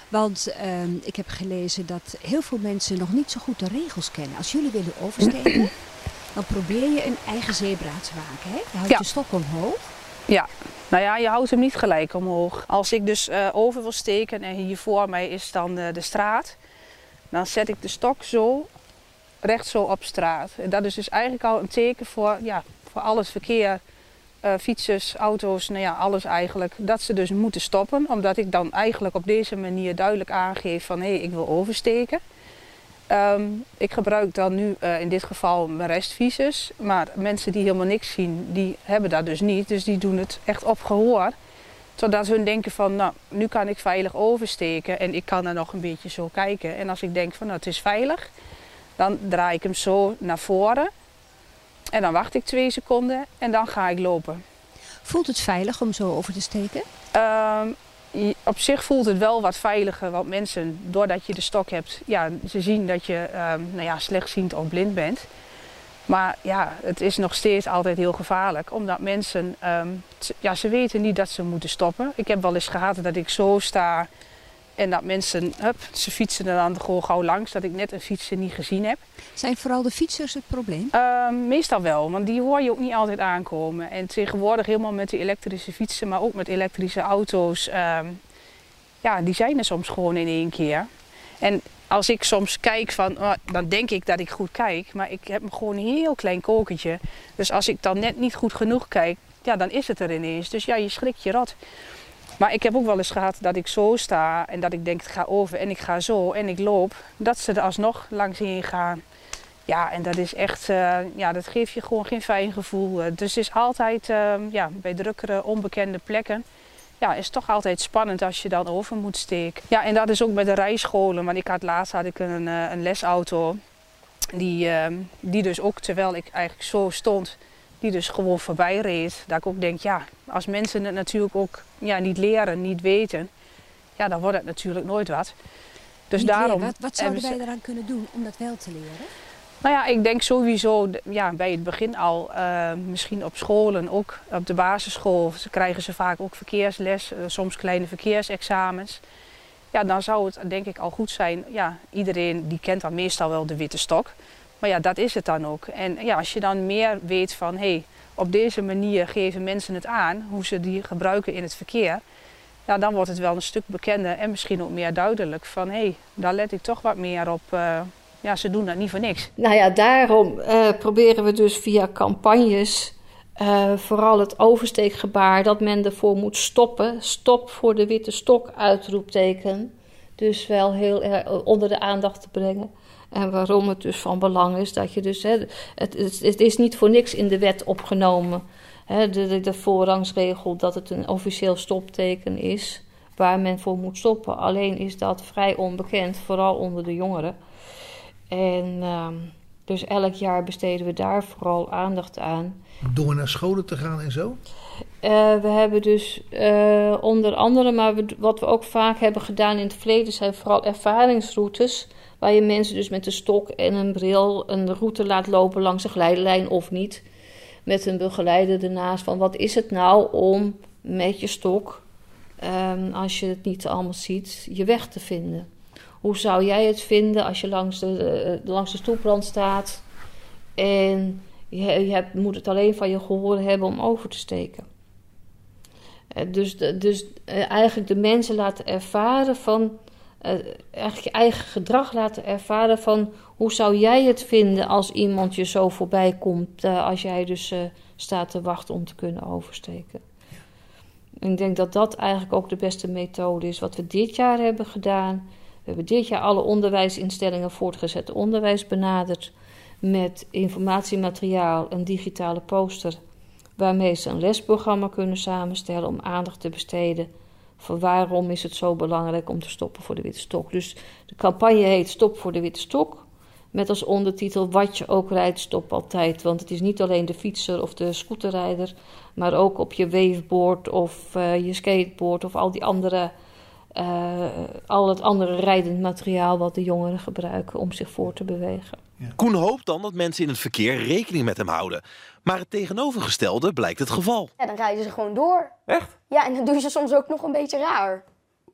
Want um, ik heb gelezen dat heel veel mensen nog niet zo goed de regels kennen. Als jullie willen oversteken, dan probeer je een eigen zebra te maken. Hè? Je houdt ja. je stok omhoog. Ja, nou ja, je houdt hem niet gelijk omhoog. Als ik dus uh, over wil steken en hier voor mij is dan uh, de straat, dan zet ik de stok zo recht zo op straat. En dat is dus eigenlijk al een teken voor, ja, voor alles verkeer, uh, fietsers, auto's, nou ja, alles eigenlijk. Dat ze dus moeten stoppen, omdat ik dan eigenlijk op deze manier duidelijk aangeef van hé, hey, ik wil oversteken. Um, ik gebruik dan nu uh, in dit geval mijn restvisus. Maar mensen die helemaal niks zien, die hebben dat dus niet. Dus die doen het echt op gehoor. Totdat hun denken van, nou, nu kan ik veilig oversteken. En ik kan er nog een beetje zo kijken. En als ik denk van, nou, het is veilig. Dan draai ik hem zo naar voren. En dan wacht ik twee seconden en dan ga ik lopen. Voelt het veilig om zo over te steken? Um, op zich voelt het wel wat veiliger, want mensen, doordat je de stok hebt, ja, ze zien dat je um, nou ja, slechtziend of blind bent. Maar ja, het is nog steeds altijd heel gevaarlijk, omdat mensen, um, ja, ze weten niet dat ze moeten stoppen. Ik heb wel eens gehad dat ik zo sta en dat mensen, hup, ze fietsen er dan gewoon gauw langs, dat ik net een fietser niet gezien heb. Zijn vooral de fietsers het probleem? Uh, meestal wel, want die hoor je ook niet altijd aankomen. En tegenwoordig helemaal met die elektrische fietsen, maar ook met elektrische auto's, uh, ja, die zijn er soms gewoon in één keer. En als ik soms kijk van, oh, dan denk ik dat ik goed kijk, maar ik heb gewoon een heel klein kokertje. Dus als ik dan net niet goed genoeg kijk, ja, dan is het er ineens. Dus ja, je schrikt je rot. Maar ik heb ook wel eens gehad dat ik zo sta en dat ik denk, ik ga over en ik ga zo en ik loop. Dat ze er alsnog langs heen gaan. Ja, en dat is echt, uh, ja, dat geeft je gewoon geen fijn gevoel. Dus het is altijd, uh, ja, bij drukkere, onbekende plekken, ja, is toch altijd spannend als je dan over moet steken. Ja, en dat is ook bij de rijscholen, want ik had laatst had ik een, uh, een lesauto. Die, ehm, die dus ook, terwijl ik eigenlijk zo stond, die dus gewoon voorbij reed. Dat ik ook denk, ja, als mensen het natuurlijk ook ja, niet leren, niet weten, ja, dan wordt het natuurlijk nooit wat. Dus daarom. Wat, wat zouden wij eraan kunnen doen om dat wel te leren? Nou ja, ik denk sowieso ja, bij het begin al, uh, misschien op scholen, ook op de basisschool, ze krijgen ze vaak ook verkeersles, uh, soms kleine verkeersexamens. Ja, dan zou het denk ik al goed zijn, ja, iedereen die kent dan meestal wel de witte stok. Maar ja, dat is het dan ook. En ja, als je dan meer weet van, hé, hey, op deze manier geven mensen het aan, hoe ze die gebruiken in het verkeer. Ja, dan wordt het wel een stuk bekender en misschien ook meer duidelijk van, hé, hey, daar let ik toch wat meer op. Uh, ja, ze doen dat niet voor niks. Nou ja, daarom uh, proberen we dus via campagnes uh, vooral het oversteekgebaar dat men ervoor moet stoppen. Stop voor de witte stok, uitroepteken. Dus wel heel onder de aandacht te brengen. En waarom het dus van belang is dat je dus. Hè, het, het, is niet voor niks in de wet opgenomen. Hè, de, de, de voorrangsregel dat het een officieel stopteken is. Waar men voor moet stoppen. Alleen is dat vrij onbekend, vooral onder de jongeren. En uh, dus elk jaar besteden we daar vooral aandacht aan. Door naar scholen te gaan en zo? Uh, we hebben dus uh, onder andere, maar we, wat we ook vaak hebben gedaan in het verleden, zijn vooral ervaringsroutes. Waar je mensen dus met een stok en een bril een route laat lopen langs een glijdenlijn of niet. Met een begeleider ernaast van wat is het nou om met je stok, um, als je het niet allemaal ziet, je weg te vinden. Hoe zou jij het vinden als je langs de, uh, langs de stoeprand staat en je, je hebt, moet het alleen van je gehoord hebben om over te steken? Uh, dus dus uh, eigenlijk de mensen laten ervaren van eigenlijk je eigen gedrag laten ervaren van hoe zou jij het vinden als iemand je zo voorbij komt als jij dus staat te wachten om te kunnen oversteken. Ik denk dat dat eigenlijk ook de beste methode is. Wat we dit jaar hebben gedaan, we hebben dit jaar alle onderwijsinstellingen voortgezet onderwijs benaderd met informatiemateriaal, een digitale poster, waarmee ze een lesprogramma kunnen samenstellen om aandacht te besteden voor waarom is het zo belangrijk om te stoppen voor de witte stok. Dus de campagne heet Stop voor de witte stok. Met als ondertitel Wat je ook rijdt, stop altijd. Want het is niet alleen de fietser of de scooterrijder, maar ook op je waveboard of uh, je skateboard of al die andere uh, al het andere rijdend materiaal wat de jongeren gebruiken om zich voor te bewegen. Ja. Koen hoopt dan dat mensen in het verkeer rekening met hem houden. Maar het tegenovergestelde blijkt het geval. Ja, dan rijden ze gewoon door. Echt? Ja, en dan doen ze soms ook nog een beetje raar.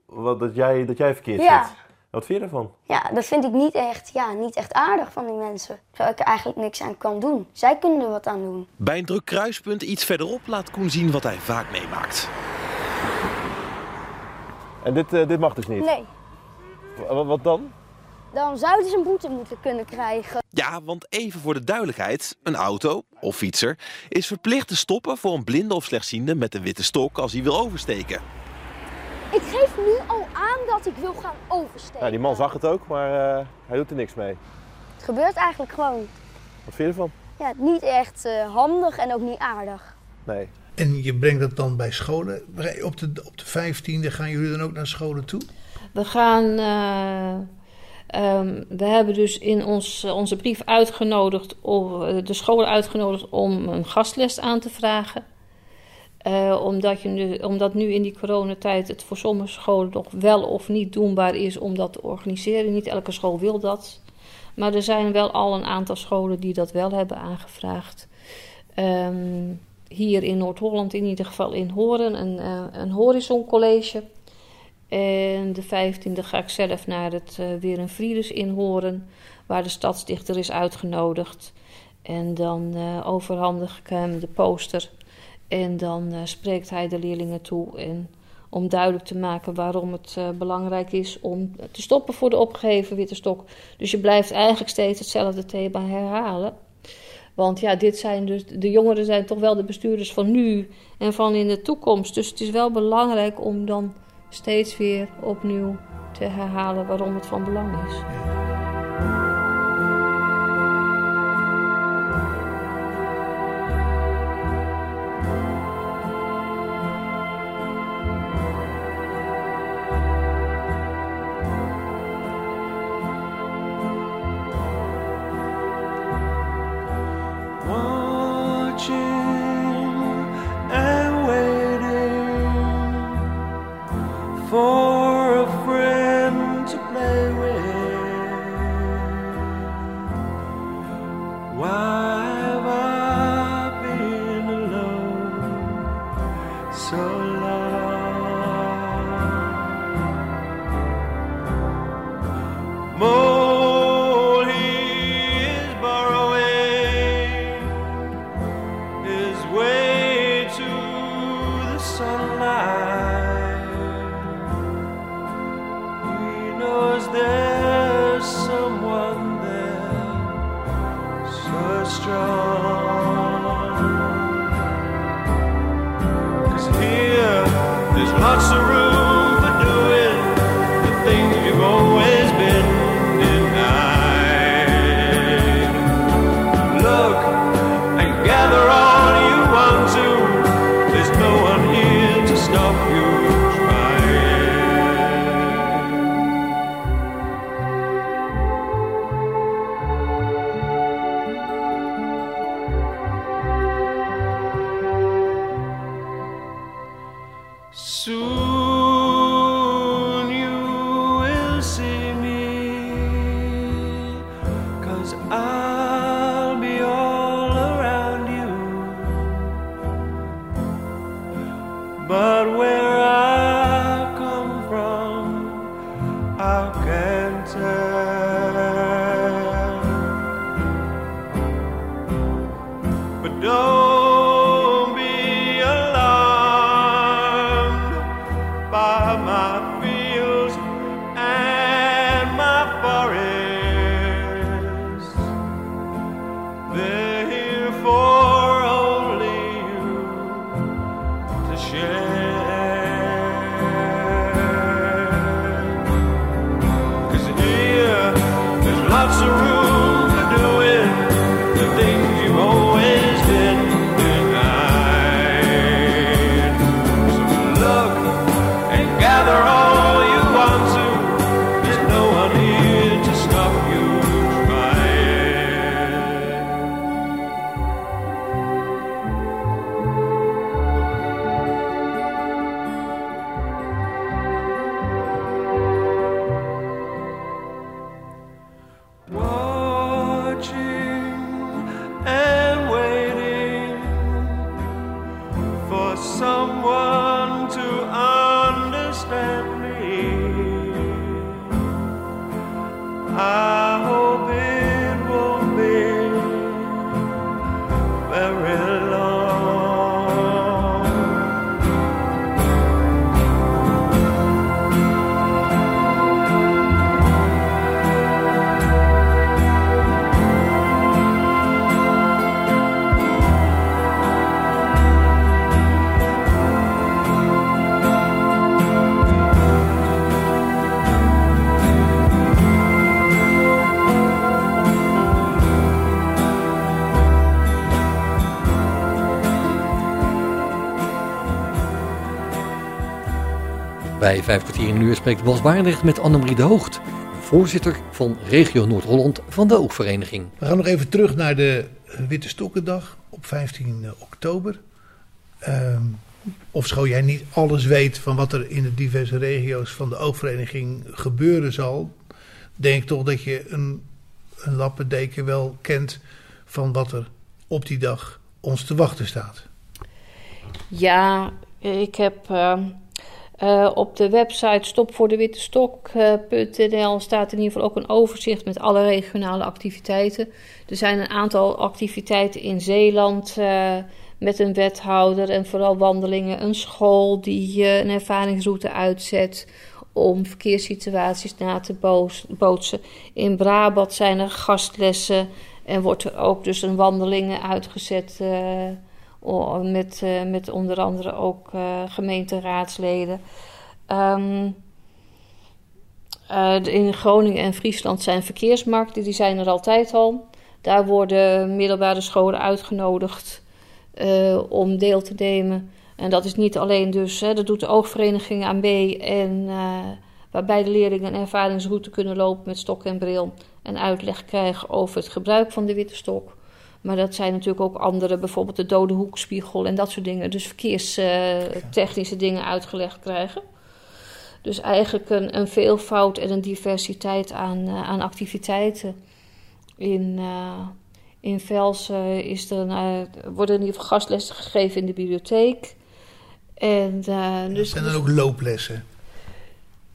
Wat, dat, jij, dat jij verkeerd ja. zit? Wat vind je ervan? Ja, dat vind ik niet echt, ja, niet echt aardig van die mensen. Terwijl ik er eigenlijk niks aan kan doen. Zij kunnen er wat aan doen. Bij een druk kruispunt iets verderop laat Koen zien wat hij vaak meemaakt. En dit, uh, dit mag dus niet? Nee. Wat dan? Dan zouden ze een boete moeten kunnen krijgen. Ja, want even voor de duidelijkheid: een auto of fietser is verplicht te stoppen voor een blinde of slechtziende met een witte stok als hij wil oversteken. Ik geef nu al aan dat ik wil gaan oversteken. Ja, die man zag het ook, maar uh, hij doet er niks mee. Het gebeurt eigenlijk gewoon. Wat vind je ervan? Ja, niet echt uh, handig en ook niet aardig. Nee. En je brengt dat dan bij scholen. Op de, op de 15e gaan jullie dan ook naar scholen toe? We gaan. Uh, um, we hebben dus in ons, onze brief uitgenodigd, of, de scholen uitgenodigd om een gastles aan te vragen. Uh, omdat, je nu, omdat nu in die coronatijd het voor sommige scholen nog wel of niet doenbaar is om dat te organiseren. Niet elke school wil dat. Maar er zijn wel al een aantal scholen die dat wel hebben aangevraagd. Um, hier in Noord-Holland in ieder geval in Horen, een, een Horizon College. En de 15e ga ik zelf naar het uh, Weer een Frieders in Horen, waar de stadsdichter is uitgenodigd. En dan uh, overhandig ik hem de poster. En dan spreekt hij de leerlingen toe. En om duidelijk te maken waarom het belangrijk is om te stoppen voor de opgeheven witte stok. Dus je blijft eigenlijk steeds hetzelfde thema herhalen. Want ja, dit zijn dus, de jongeren zijn toch wel de bestuurders van nu en van in de toekomst. Dus het is wel belangrijk om dan steeds weer opnieuw te herhalen waarom het van belang is. Vijf kwartier in een uur spreekt Bas Barendrecht met Annemarie de Hoogt, voorzitter van Regio Noord-Holland van de Oogvereniging. We gaan nog even terug naar de Witte Stokkendag op 15 oktober. Um, ofschoon jij niet alles weet van wat er in de diverse regio's van de Oogvereniging gebeuren zal, denk toch dat je een, een lappendeken wel kent van wat er op die dag ons te wachten staat. Ja, ik heb uh, uh, op de website stopvoordewittestok.nl staat in ieder geval ook een overzicht met alle regionale activiteiten. Er zijn een aantal activiteiten in Zeeland uh, met een wethouder en vooral wandelingen. Een school die een ervaringsroute uitzet om verkeerssituaties na te bootsen. In Brabant zijn er gastlessen En wordt er ook dus een wandelingen uitgezet met, met onder andere ook gemeenteraadsleden. Um, in Groningen en Friesland zijn verkeersmarkten, die zijn er altijd al. Daar worden middelbare scholen uitgenodigd om deel te nemen. En dat is niet alleen dus, hè, dat doet de oogvereniging aan B. En waarbij de leerlingen een ervaringsroute kunnen lopen met stok en bril. En uitleg krijgen over het gebruik van de witte stok. Maar dat zijn natuurlijk ook andere, bijvoorbeeld de dode hoekspiegel en dat soort dingen. Dus verkeerstechnische dingen uitgelegd krijgen. Dus eigenlijk een, een veelvoud en een diversiteit aan, uh, aan activiteiten. In, uh, in Velsen is er een, worden in ieder geval gastlessen gegeven in de bibliotheek. En, dus, en dan ook looplessen.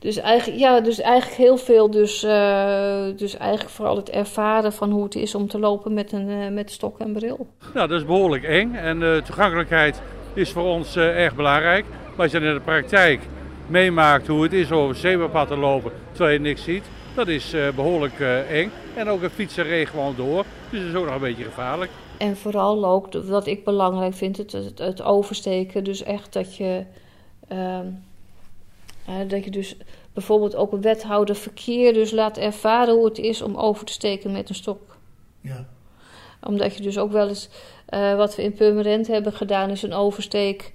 Dus eigenlijk, ja, dus eigenlijk heel veel. Dus, uh, dus eigenlijk vooral het ervaren van hoe het is om te lopen met een uh, met stok en bril. Nou, dat is behoorlijk eng. En de toegankelijkheid is voor ons erg belangrijk. Maar als je in de praktijk meemaakt hoe het is over zebrapad te lopen terwijl je niks ziet, dat is behoorlijk eng. En ook een fietser reed gewoon door. Dus dat is ook nog een beetje gevaarlijk. En vooral ook, wat ik belangrijk vind, het, het, het oversteken. Dus echt dat je, uh, dat je dus bijvoorbeeld ook een wethouder verkeer dus laat ervaren hoe het is om over te steken met een stok. Ja. Omdat je dus ook wel eens, uh, wat we in Purmerend hebben gedaan, is een oversteek.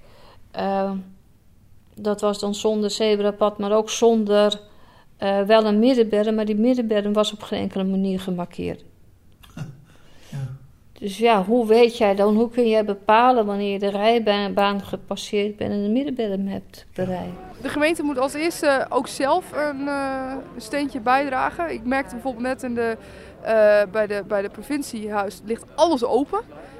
Uh, dat was dan zonder zebrapad, maar ook zonder uh, wel een middenberm. Maar die middenberm was op geen enkele manier gemarkeerd. Dus ja, hoe weet jij dan, hoe kun jij bepalen wanneer je de rijbaan gepasseerd bent en de middenberm hebt bereikt? De gemeente moet als eerste ook zelf een, uh, steentje bijdragen. Ik merkte bijvoorbeeld net in de, uh, bij, de, bij de provinciehuis ligt alles open.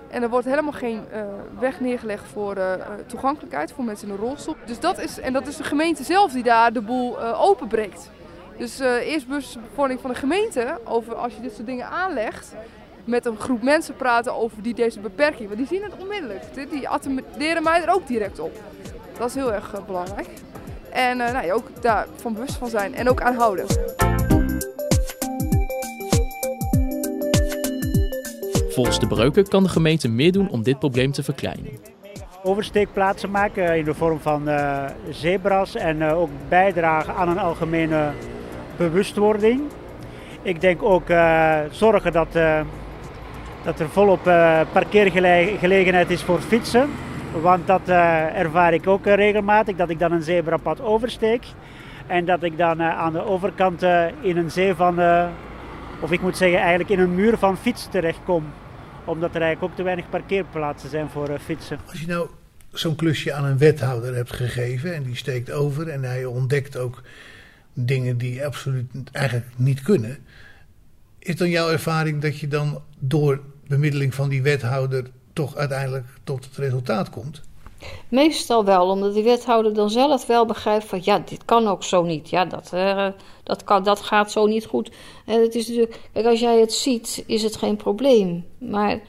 En er wordt helemaal geen uh, weg neergelegd voor toegankelijkheid voor mensen in een rolstoel. Dus dat is, en dat is de gemeente zelf die daar de boel openbreekt. Dus eerst bewustwording van de gemeente over als je dit soort dingen aanlegt met een groep mensen praten over die deze beperking. Want die zien het onmiddellijk. Die attenderen mij er ook direct op. Dat is heel erg uh, belangrijk. En uh, nou, ook daarvan bewust van zijn en ook aanhouden. Volgens de Breuken kan de gemeente meer doen om dit probleem te verkleinen. Oversteekplaatsen maken in de vorm van uh, zebras en ook bijdragen aan een algemene bewustwording. Ik denk ook zorgen dat dat er volop uh, parkeergelegenheid is voor fietsen. Want dat uh, ervaar ik ook uh, regelmatig, dat ik dan een zebrapad oversteek. En dat ik dan aan de overkant in een zee van, of ik moet zeggen eigenlijk in een muur van fiets terechtkom. Omdat er eigenlijk ook te weinig parkeerplaatsen zijn voor fietsen. Als je nou zo'n klusje aan een wethouder hebt gegeven en die steekt over en hij ontdekt ook dingen die absoluut eigenlijk niet kunnen. Is dan jouw ervaring dat je dan door bemiddeling van die wethouder toch uiteindelijk tot het resultaat komt? Meestal wel, omdat die wethouder dan zelf wel begrijpt van ja, dit kan ook zo niet. Ja, dat, uh, dat, kan, dat gaat zo niet goed. En het is natuurlijk, kijk, als jij het ziet, is het geen probleem. Maar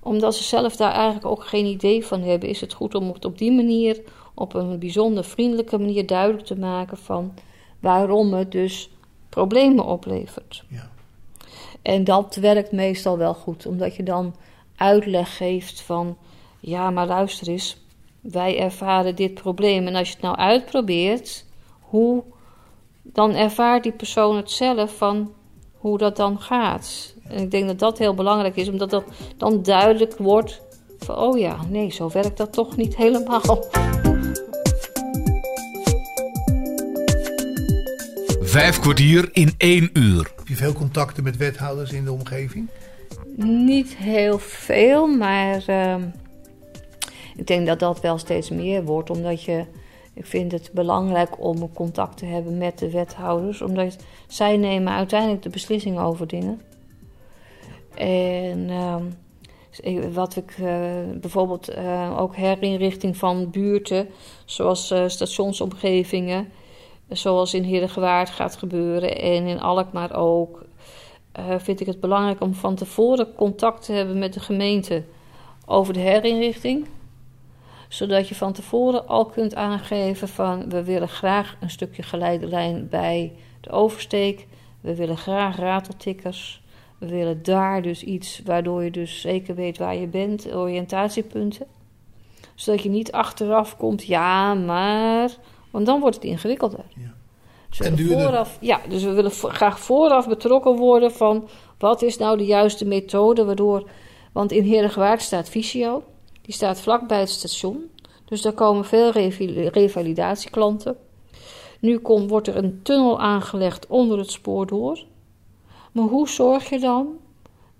omdat ze zelf daar eigenlijk ook geen idee van hebben, is het goed om het op die manier, op een bijzonder vriendelijke manier duidelijk te maken van waarom het dus problemen oplevert. Ja. En dat werkt meestal wel goed, omdat je dan uitleg geeft van: ja, maar luister eens, wij ervaren dit probleem. En als je het nou uitprobeert, hoe dan ervaart die persoon het zelf van hoe dat dan gaat. En ik denk dat dat heel belangrijk is, omdat dat dan duidelijk wordt van: oh ja, nee, zo werkt dat toch niet helemaal. Vijf kwartier in één uur. Heb je veel contacten met wethouders in de omgeving? Niet heel veel, maar uh, ik denk dat dat wel steeds meer wordt. Omdat je, ik vind het belangrijk om contact te hebben met de wethouders. Omdat zij nemen uiteindelijk de beslissing over dingen. En uh, wat ik uh, bijvoorbeeld uh, ook herinrichting van buurten, zoals uh, stationsomgevingen zoals in Heerdegewaard gaat gebeuren en in Alkmaar ook, uh, vind ik het belangrijk om van tevoren contact te hebben met de gemeente over de herinrichting. Zodat je van tevoren al kunt aangeven van we willen graag een stukje geleidelijn bij de oversteek. We willen graag rateltikkers. We willen daar dus iets waardoor je dus zeker weet waar je bent, oriëntatiepunten. Zodat je niet achteraf komt, ja, maar. Want dan wordt het ingewikkelder. Ja. Dus en vooraf, ja, dus we willen graag vooraf betrokken worden van wat is nou de juiste methode, waardoor. Want in Heerdegewaard staat Visio, die staat vlakbij het station. Dus daar komen veel revalidatieklanten. Nu komt, wordt er een tunnel aangelegd onder het spoor door. Maar hoe zorg je dan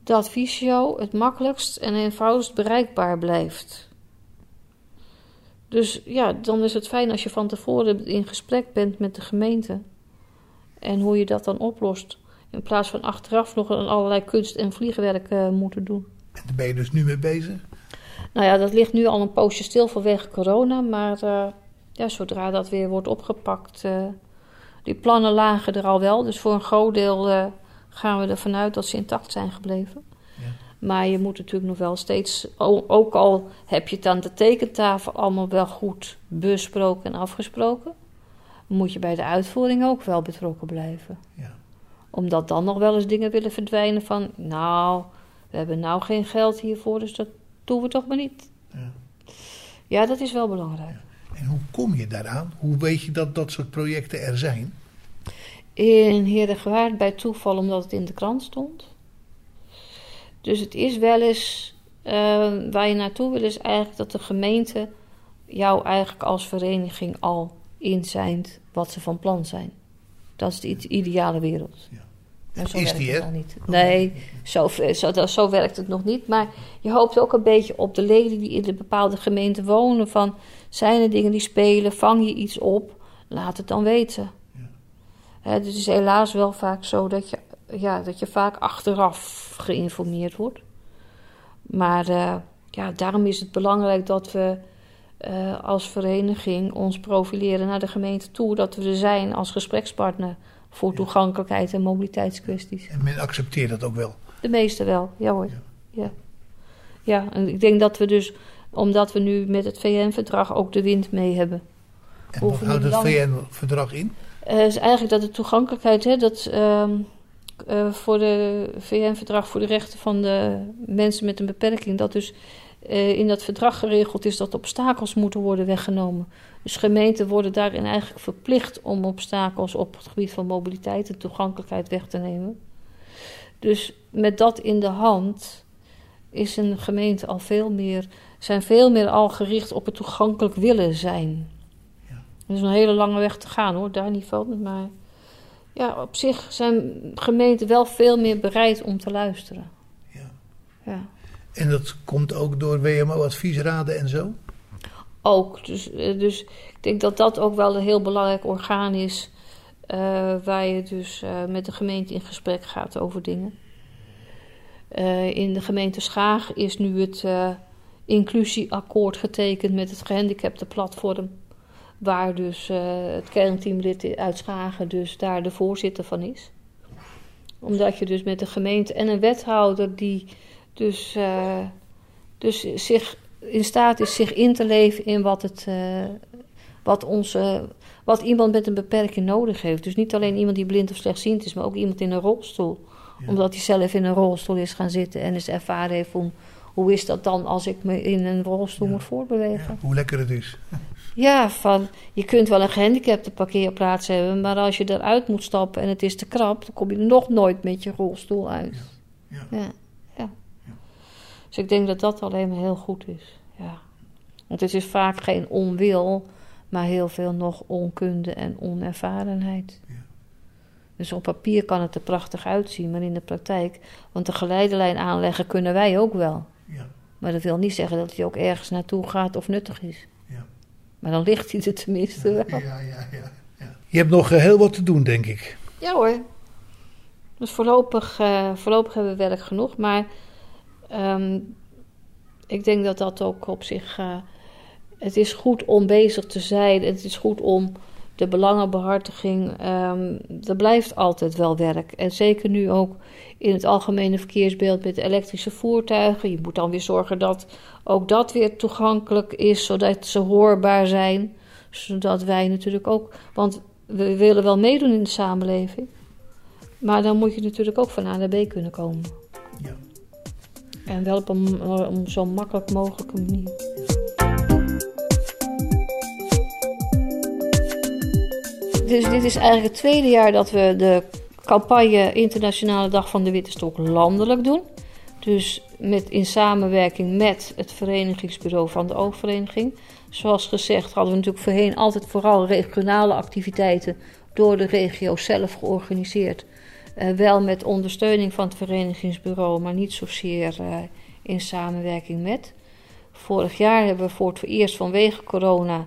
dat Visio het makkelijkst en eenvoudigst bereikbaar blijft? Dus ja, dan is het fijn als je van tevoren in gesprek bent met de gemeente. En hoe je dat dan oplost. In plaats van achteraf nog allerlei kunst- en vliegwerk uh, moeten doen. En daar ben je dus nu mee bezig? Nou ja, dat ligt nu al een poosje stil vanwege corona. Maar uh, ja, zodra dat weer wordt opgepakt. Uh, die plannen lagen er al wel. Dus voor een groot deel gaan we ervan uit dat ze intact zijn gebleven. Maar je moet natuurlijk nog wel steeds, ook al heb je het aan de tekentafel allemaal wel goed besproken en afgesproken, moet je bij de uitvoering ook wel betrokken blijven. Ja. Omdat dan nog wel eens dingen willen verdwijnen van, nou, we hebben nou geen geld hiervoor, dus dat doen we toch maar niet. Ja, ja dat is wel belangrijk. En hoe kom je daaraan? Hoe weet je dat dat soort projecten er zijn? In Heerdegewaard bij toeval, omdat het in de krant stond. Dus het is wel eens, uh, waar je naartoe wil, is eigenlijk dat de gemeente jou eigenlijk als vereniging al inzijnt wat ze van plan zijn. Dat is de ideale wereld. Ja. zo is die, het niet. Nee, zo, zo, zo werkt het nog niet. Maar je hoopt ook een beetje op de leden die in de bepaalde gemeente wonen. Van, zijn er dingen die spelen? Vang je iets op? Laat het dan weten. Ja. het is helaas wel vaak zo dat je ja, dat je vaak achteraf geïnformeerd wordt. Maar uh, ja, daarom is het belangrijk dat we uh, als vereniging ons profileren naar de gemeente toe. Dat we er zijn als gesprekspartner voor toegankelijkheid en mobiliteitskwesties. En men accepteert dat ook wel? De meeste wel, ja hoor. Ja. ja. Ja, en ik denk dat we dus, omdat we nu met het VN-verdrag ook de wind mee hebben. En wat houdt het VN-verdrag in? Uh, is eigenlijk dat de toegankelijkheid, hè, dat... Uh, uh, voor de VN-verdrag voor de rechten van de mensen met een beperking. Dat dus uh, in dat verdrag geregeld is dat obstakels moeten worden weggenomen. Dus gemeenten worden daarin eigenlijk verplicht om obstakels op het gebied van mobiliteit en toegankelijkheid weg te nemen. Dus met dat in de hand is een gemeente al veel meer, zijn veel meer al gericht op het toegankelijk willen zijn. Ja. Er is een hele lange weg te gaan hoor, daar niet van, maar ja, op zich zijn gemeenten wel veel meer bereid om te luisteren. Ja. ja. En dat komt ook door WMO-adviesraden en zo? Ook. Dus, eh, dus ik denk dat dat ook wel een heel belangrijk orgaan is. Uh, waar je dus uh, met de gemeente in gesprek gaat over dingen. Uh, in de gemeente Schaag is nu het inclusieakkoord getekend met het gehandicaptenplatform. Waar dus uh, het kernteamlid uit Schagen dus daar de voorzitter van is. Omdat je dus met de gemeente en een wethouder die dus, uh, dus zich in staat is zich in te leven in wat, het, uh, wat, onze, wat iemand met een beperking nodig heeft. Dus niet alleen iemand die blind of slechtziend is, maar ook iemand in een rolstoel. Omdat hij zelf in een rolstoel is gaan zitten en is ervaren heeft om hoe is dat dan als ik me in een rolstoel moet voortbewegen? Ja, hoe lekker het is. Ja, van je kunt wel een gehandicapte parkeerplaats hebben, maar als je eruit moet stappen en het is te krap, dan kom je nog nooit met je rolstoel uit. Ja. ja. ja. Dus ik denk dat dat alleen maar heel goed is. Ja. Want het is vaak geen onwil, maar heel veel nog onkunde en onervarenheid. Ja. Dus op papier kan het er prachtig uitzien, maar in de praktijk, want de geleidelijn aanleggen kunnen wij ook wel. Ja. Maar dat wil niet zeggen dat hij ook ergens naartoe gaat of nuttig is. Maar dan ligt hij er tenminste wel. Ja, ja, ja, ja. Je hebt nog eh, heel wat te doen, denk ik. Ja hoor. Dus voorlopig, uh, voorlopig hebben we werk genoeg. Maar um, ik denk dat dat ook op zich... Uh, het is goed om bezig te zijn. Het is goed om de belangenbehartiging. Um, er blijft altijd wel werk. En zeker nu ook in het algemene verkeersbeeld met elektrische voertuigen. Je moet dan weer zorgen dat ook dat weer toegankelijk is, zodat ze hoorbaar zijn. Zodat wij natuurlijk ook, want we willen wel meedoen in de samenleving. Maar dan moet je natuurlijk ook van A naar B kunnen komen. Ja. En wel op een, een zo makkelijk mogelijke manier. Dus dit is eigenlijk het tweede jaar dat we de campagne Internationale Dag van de Witte Stok landelijk doen. Dus met, in samenwerking met het verenigingsbureau van de oogvereniging. Zoals gezegd hadden we natuurlijk voorheen altijd vooral regionale activiteiten door de regio zelf georganiseerd. Uh, wel met ondersteuning van het verenigingsbureau, maar niet zozeer uh, in samenwerking met. Vorig jaar hebben we voor het eerst vanwege corona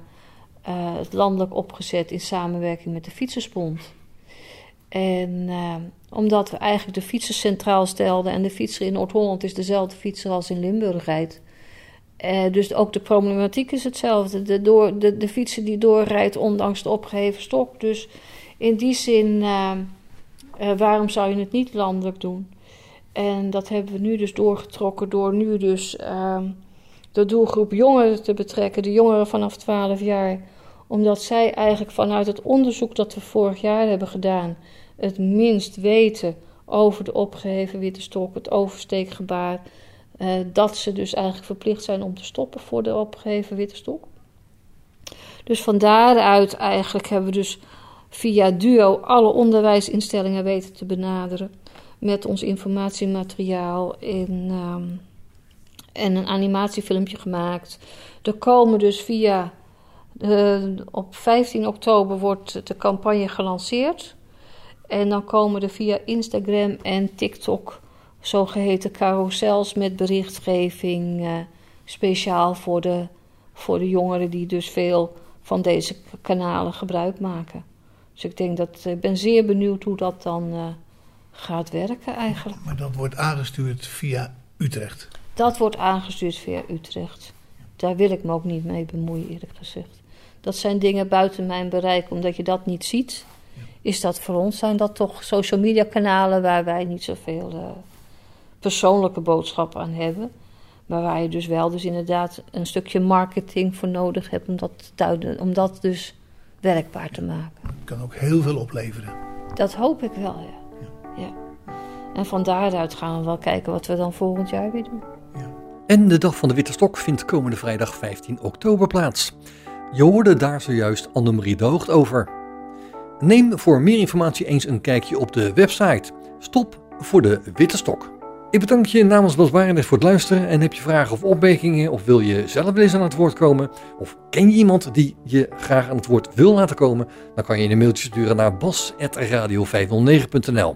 uh, het landelijk opgezet in samenwerking met de Fietsersbond. En omdat we eigenlijk de fietsers centraal stelden en de fietser in Noord-Holland is dezelfde fietser als in Limburg rijdt. dus ook de problematiek is hetzelfde. De, door, de, de fietser die doorrijdt ondanks de opgeheven stok. Dus in die zin waarom zou je het niet landelijk doen? En dat hebben we nu dus doorgetrokken door nu dus uh, de doelgroep jongeren te betrekken, de jongeren vanaf 12 jaar. Omdat zij eigenlijk vanuit het onderzoek dat we vorig jaar hebben gedaan, het minst weten over de opgeheven witte stok, het oversteekgebaar. Uh, dat ze dus eigenlijk verplicht zijn om te stoppen voor de opgeheven witte stok. Dus van daaruit eigenlijk hebben we dus via Duo alle onderwijsinstellingen weten te benaderen. Met ons informatiemateriaal in, um, en een animatiefilmpje gemaakt. Er komen dus via. De, op 15 oktober wordt de campagne gelanceerd. En dan komen er via Instagram en TikTok zogeheten carousels met berichtgeving. Uh, speciaal voor de, voor de jongeren die dus veel van deze kanalen gebruik maken. Dus ik denk dat ik ben zeer benieuwd hoe dat dan gaat werken eigenlijk. Maar dat wordt aangestuurd via Utrecht? Dat wordt aangestuurd via Utrecht. Daar wil ik me ook niet mee bemoeien, eerlijk gezegd. Dat zijn dingen buiten mijn bereik, omdat je dat niet ziet. Is dat voor ons zijn dat toch social media kanalen waar wij niet zoveel uh, persoonlijke boodschappen aan hebben. Maar waar je dus wel dus inderdaad een stukje marketing voor nodig hebt om dat, om dat dus werkbaar te maken. Het kan ook heel veel opleveren. Dat hoop ik wel, ja. ja. ja. En van daaruit gaan we wel kijken wat we dan volgend jaar weer doen. En de Dag van de Witte Stok vindt komende vrijdag 15 oktober plaats. Je hoorde daar zojuist Annemarie de Hoogt over. Neem voor meer informatie eens een kijkje op de website Stop voor de Witte Stok. Ik bedank je namens Bas Barendrecht voor het luisteren en heb je vragen of opmerkingen of wil je zelf eens aan het woord komen of ken je iemand die je graag aan het woord wil laten komen, dan kan je een mailtje sturen naar bas.radio509.nl.